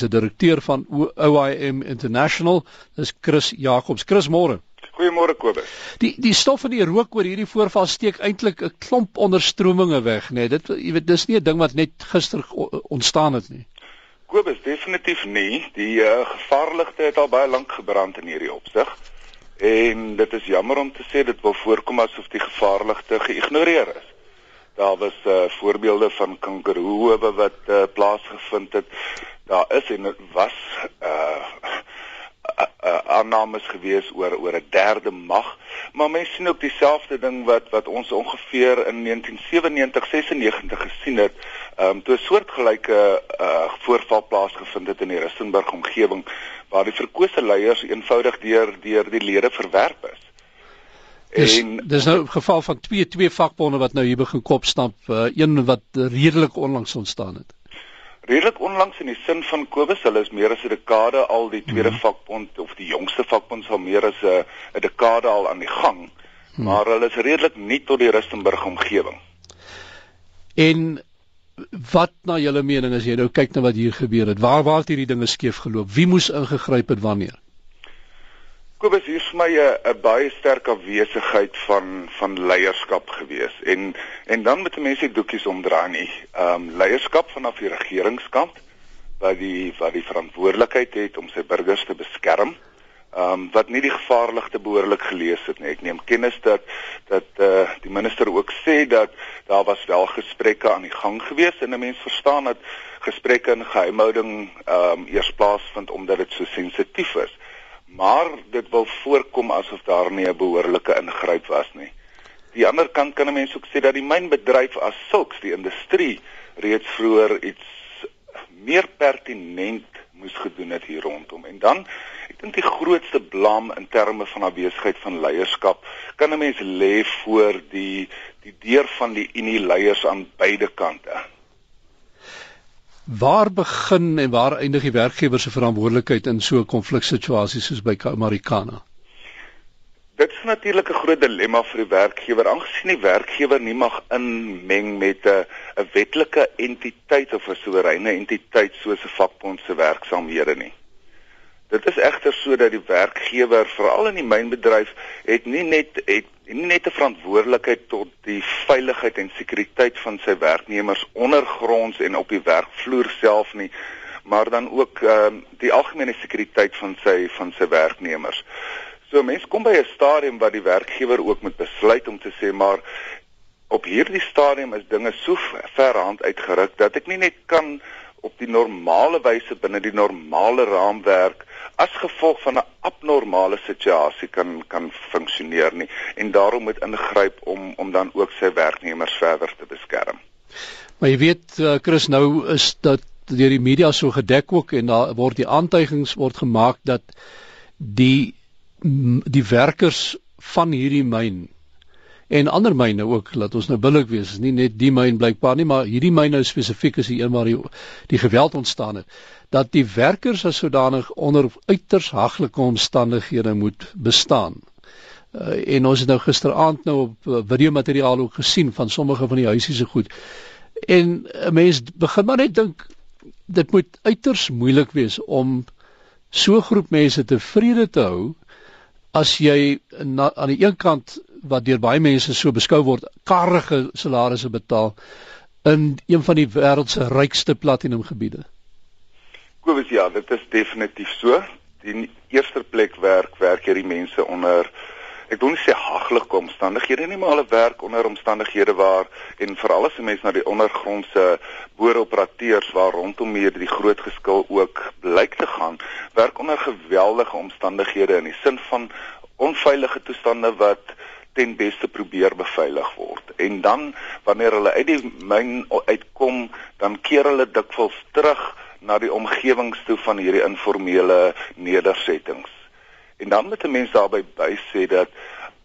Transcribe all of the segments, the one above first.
se direkteur van OIM International, dis Chris Jacobs. Chris môre. Goeiemôre Kobus. Die die stof in die rook oor hierdie voorval steek eintlik 'n klomp onderstrominge weg, nê. Nee. Dit jy weet dis nie 'n ding wat net gister ontstaan het nie. Kobus, definitief nie. Die uh, gevaarligte het al baie lank gebrand in hierdie opsig. En dit is jammer om te sê dit wil voorkom asof die gevaarligte geïgnoreer is. Daar was uh, voorbeelde van kangeroewe wat uh, plaasgevind het. Daar is en dit was uh aannames gewees oor oor 'n derde mag, maar mense sien ook dieselfde ding wat wat ons ongeveer in 1997 96 gesien het, ehm um, toe 'n soortgelyke uh voorval plaasgevind het in die Rustenburg omgewing waar die verkose leiers eenvoudig deur deur die lede verwerp is. Dis, en dis nou 'n geval van twee twee vakbonde wat nou hier begin kopstamp, uh, een wat redelik onlangs ontstaan het. Redelik onlangs in die sin van Kobus, hulle is meer as 'n dekade al die tweede hmm. vakbond of die jongste vakbond sal meer as 'n 'n dekade al aan die gang. Hmm. Maar hulle is redelik nie tot die Rustenburg omgewing. En wat na julle mening as jy nou kyk na wat hier gebeur het, waar waar het hierdie dinge skeef geloop? Wie moes ingegryp het wanneer? Kobus hier vir my 'n baie sterk afwesigheid van van leierskap gewees en en dan met die mense doekies omdraai nie. Ehm um, leierskap vanaf die regeringskant wat die wat die verantwoordelikheid het om sy burgers te beskerm. Ehm um, wat nie die gevaarligte behoorlik gelees het nie. Ek neem kennis dat dat eh uh, die minister ook sê dat daar was wel gesprekke aan die gang gewees en 'n mens verstaan dat gesprekke in geheimhouding ehm um, eers plaasvind omdat dit so sensitief is maar dit wil voorkom asof daar nie 'n behoorlike ingryp was nie. Die ander kant kan 'n mens ook sê dat die mynbedryf as sulks, die industrie reeds vroeër iets meer pertinent moes gedoen het hier rondom. En dan ek dink die grootste blame in terme van afwesigheid van leierskap kan 'n mens lê voor die die deur van die Unie leiers aan beide kante. Waar begin en waar eindig die werkgewer se verantwoordelikheid in so 'n konfliksituasie soos by Marikana? Dit is natuurlik 'n groot dilemma vir die werkgewer aangesien die werkgewer nie mag inmeng met 'n 'n wetlike entiteit of 'n soewereine entiteit soos 'n vakbond se werksaamhede nie. Dit is egter sodat die werkgewer veral in die mynbedryf het nie net het nie net 'n verantwoordelikheid tot die veiligheid en sekuriteit van sy werknemers ondergronds en op die werkvloer self nie, maar dan ook ehm uh, die algemene sekuriteit van sy van sy werknemers. So mense kom by 'n stadium waar die werkgewer ook moet besluit om te sê maar op hierdie stadium is dinge so ver hand uitgeruk dat ek nie net kan op die normale wyse binne die normale raamwerk as gevolg van 'n abnormale situasie kan kan funksioneer nie en daarom moet ingryp om om dan ook sy werknemers verder te beskerm. Maar jy weet uh, Chris nou is dat deur die media so gedek ook en daar word die aantuigings word gemaak dat die die werkers van hierdie myn en ander myne ook laat ons nou billik wees is nie net die myn blykbaar nie maar hierdie myn nou spesifiek is die een waar die, die geweld ontstaan het dat die werkers as sodanig onder uiters haglike omstandighede moet bestaan. Uh, en ons het nou gisteraand nou op uh, videomateriaal ook gesien van sommige van die huisies se goed. En 'n mens begin maar net dink dit moet uiters moeilik wees om so groep mense tevrede te hou as jy na, aan die een kant wat deur baie mense so beskou word karrige salarisse betaal in een van die wêreld se rykste platinum gebiede. Kobus ja, dit is definitief so. Die eerste plek werk werk hierdie mense onder ek wil nie sê haglike omstandighede nie, maar hulle werk onder omstandighede waar en veral as 'n mens na die ondergrondse booroperateurs waar rondom hier die groot geskil ook blyk te gaan, werk onder geweldige omstandighede in die sin van onveilige toestande wat ten beste probeer beveilig word. En dan wanneer hulle uit die myn uitkom, dan keer hulle dikwels terug na die omgewings toe van hierdie informele nedersettings. En dan moet 'n mens daarby bysê dat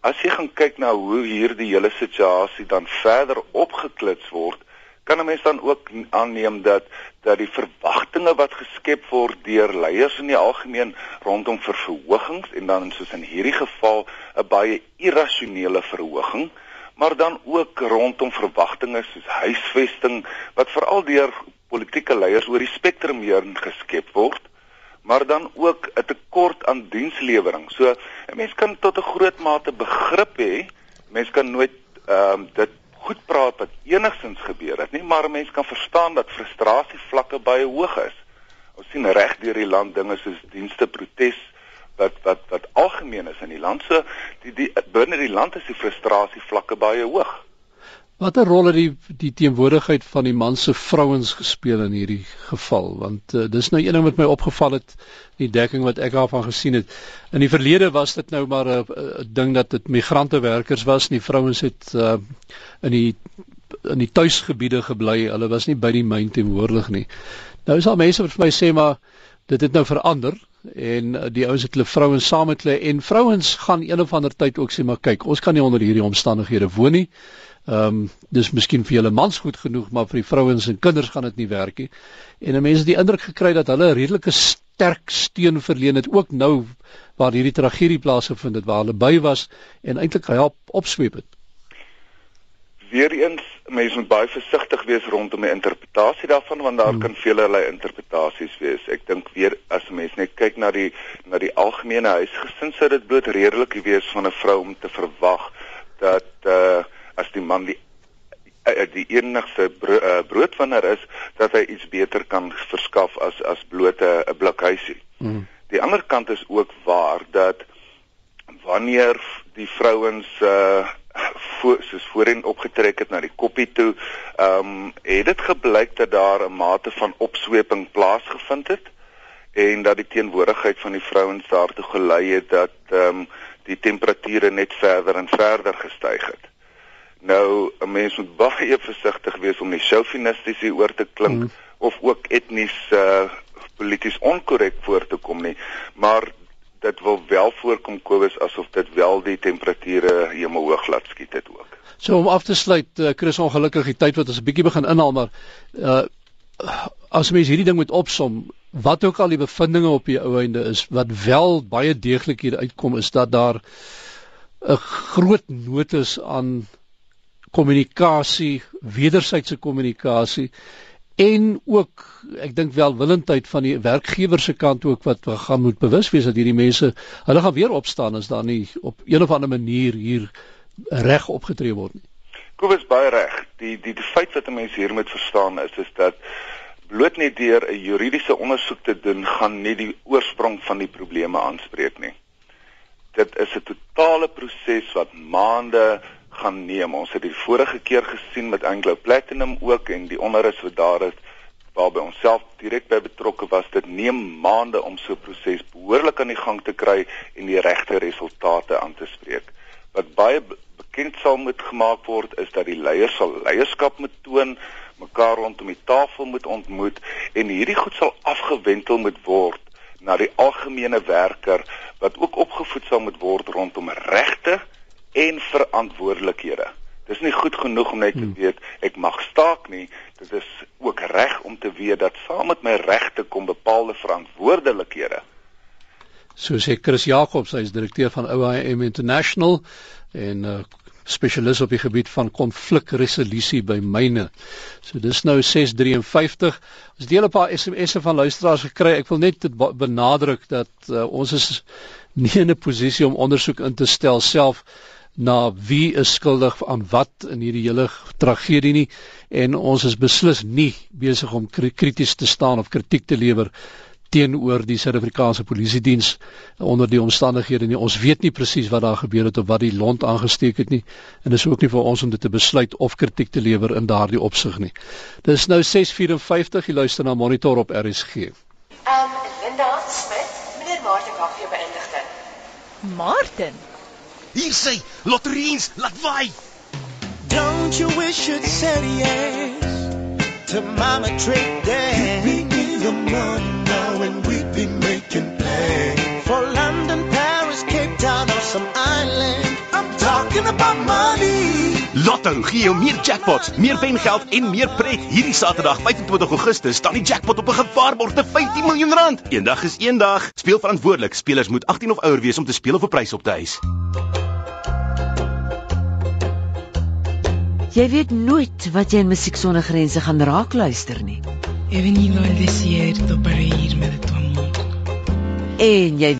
as jy gaan kyk na hoe hierdie hele situasie dan verder opgeklits word, kan 'n mens dan ook aanneem dat dat die verwagtinge wat geskep word deur leiers in die algemeen rondom verhogings en dan soos in hierdie geval 'n baie irrasionele verhoging maar dan ook rondom verwagtinge soos huisvesting wat veral deur politieke leiers oor die spektrum heen geskep word maar dan ook 'n tekort aan dienslewering. So 'n mens kan tot 'n groot mate begrip hê. Mens kan nooit ehm um, dit goed praat wat enigsins gebeur het nie, maar 'n mens kan verstaan dat frustrasie vlakke baie hoog is. Ons sien reg deur die land dinge soos dienste protes wat wat wat algemeen is in die land. So die die binne die land is die frustrasie vlakke baie hoog. Watter rol het die die teenwoordigheid van die man se vrouens gespeel in hierdie geval? Want uh, dis nou een ding wat my opgeval het die dekking wat ek daarvan gesien het. In die verlede was dit nou maar 'n ding dat dit migrante werkers was, nie vrouens het uh, in die in die tuisgebiede gebly. Hulle was nie by die myn teenwoordig nie. Nou is al mense wat vir my sê maar dit het nou verander en uh, die ouens het hulle vrouens saam met hulle en vrouens gaan een of ander tyd ook sê maar kyk, ons kan nie onder hierdie omstandighede woon nie. Ehm um, dis miskien vir julle mans goed genoeg, maar vir die vrouens en kinders gaan dit nie werk nie. En mense het die indruk gekry dat hulle 'n redelike sterk steun verleen het ook nou waar hierdie tragedie plaasgevind het waar hulle by was en eintlik help opsweep het. Weereens, mense moet baie versigtig wees rondom die interpretasie daarvan want daar hmm. kan velerlei interpretasies wees. Ek dink weer as mense net kyk na die na die algemene huisgesin sou dit bloot redelik wees van 'n vrou om te verwag dat uh as die man die eh, eh, die enigste bro, uh, broodwinner is dat hy iets beter kan verskaf as as blote 'n blik huisie. Mm. Die ander kant is ook waar dat wanneer die vrouens uh voor, soos voorheen opgetrek het na die koppie toe, ehm um, het dit gebleik dat daar 'n mate van opsweping plaasgevind het en dat die teenwoordigheid van die vrouens daartoe gelei het dat ehm um, die temperature net verder en verder gestyg het. Nou 'n mens moet baie versigtig wees om nie chauvinisties hieroor te klink mm. of ook etnies uh polities onkorrek voor te kom nie, maar dit wil wel voorkom Kobus asof dit wel die temperature hemelhoog laat skiet het ook. So om af te sluit, uh, Chris ongelukkig die tyd wat ons 'n bietjie begin inhaal, maar uh as mens hierdie ding moet opsom, wat ook al die bevindinge op die ou einde is, wat wel baie deeglik hier uitkom is dat daar 'n groot nood is aan kommunikasie, wederwysige kommunikasie en ook ek dink welwillendheid van die werkgewer se kant ook wat we gaan moet bewus wees dat hierdie mense hulle gaan weer opstaan as daar nie op een of ander manier hier reg opgetree word nie. Kobus baie reg. Die die die feit wat 'n mens hier moet verstaan is is dat bloot net deur 'n juridiese ondersoek te doen gaan nie die oorsprong van die probleme aanspreek nie. Dit is 'n totale proses wat maande gaan neem. Ons het die vorige keer gesien met Anglo Platinum ook en die onderus wat daar is waarby ons self direk by betrokke was. Dit neem maande om so 'n proses behoorlik aan die gang te kry en die regte resultate aan te spreek. Wat baie bekend sal moet gemaak word is dat die leiers sal leierskap moet toon, mekaar rondom die tafel moet ontmoet en hierdie goed sal afgewentel moet word na die algemene werker wat ook opgevoed sal moet word rondom regte en verantwoordelikhede. Dis nie goed genoeg om net te hmm. weet ek mag staak nie. Dit is ook reg om te weet dat saam met my regte kom bepaalde verantwoordelikhede. So sê Chris Jacobs, hy is direkteur van OIM International en 'n uh, spesialis op die gebied van konflikresolusie by myne. So dis nou 653. Ons deel 'n paar SMS'e van luisteraars gekry. Ek wil net benadruk dat uh, ons is nie in 'n posisie om ondersoek in te stel self na wie is skuldig aan wat in hierdie hele tragedie nie en ons is beslis nie besig om krities te staan of kritiek te lewer teenoor die Suid-Afrikaanse polisie diens onder die omstandighede nie. Ons weet nie presies wat daar gebeur het of wat die lont aangesteek het nie en dis ook nie vir ons om dit te besluit of kritiek te lewer in daardie opsig nie. Dis nou 6:54 jy luister na Monitor op RSG. Um Linda Smit, meneer Martin wag vir beëindiging. Martin Hier sê, lotteriens, laat waai. Don't you wish you'd said yes to mama trick dad? Give me your money now and we'd be making plans for London, Paris, Cape Town or some island. I'm talking about money. Lotto gee jou meer jackpots, meer wengeld en meer pret. Hierdie Saterdag, 25 Augustus, staan die jackpot op 'n gewaarborgde 15 miljoen rand. Eendag is eendag. Speel verantwoordelik. Spelers moet 18 of ouer wees om te speel of 'n prys op te eis. Jy weet nooit wat jy in musiek sonder grense gaan raak luister nie. He venido al desierto para irme de tu amor. En jy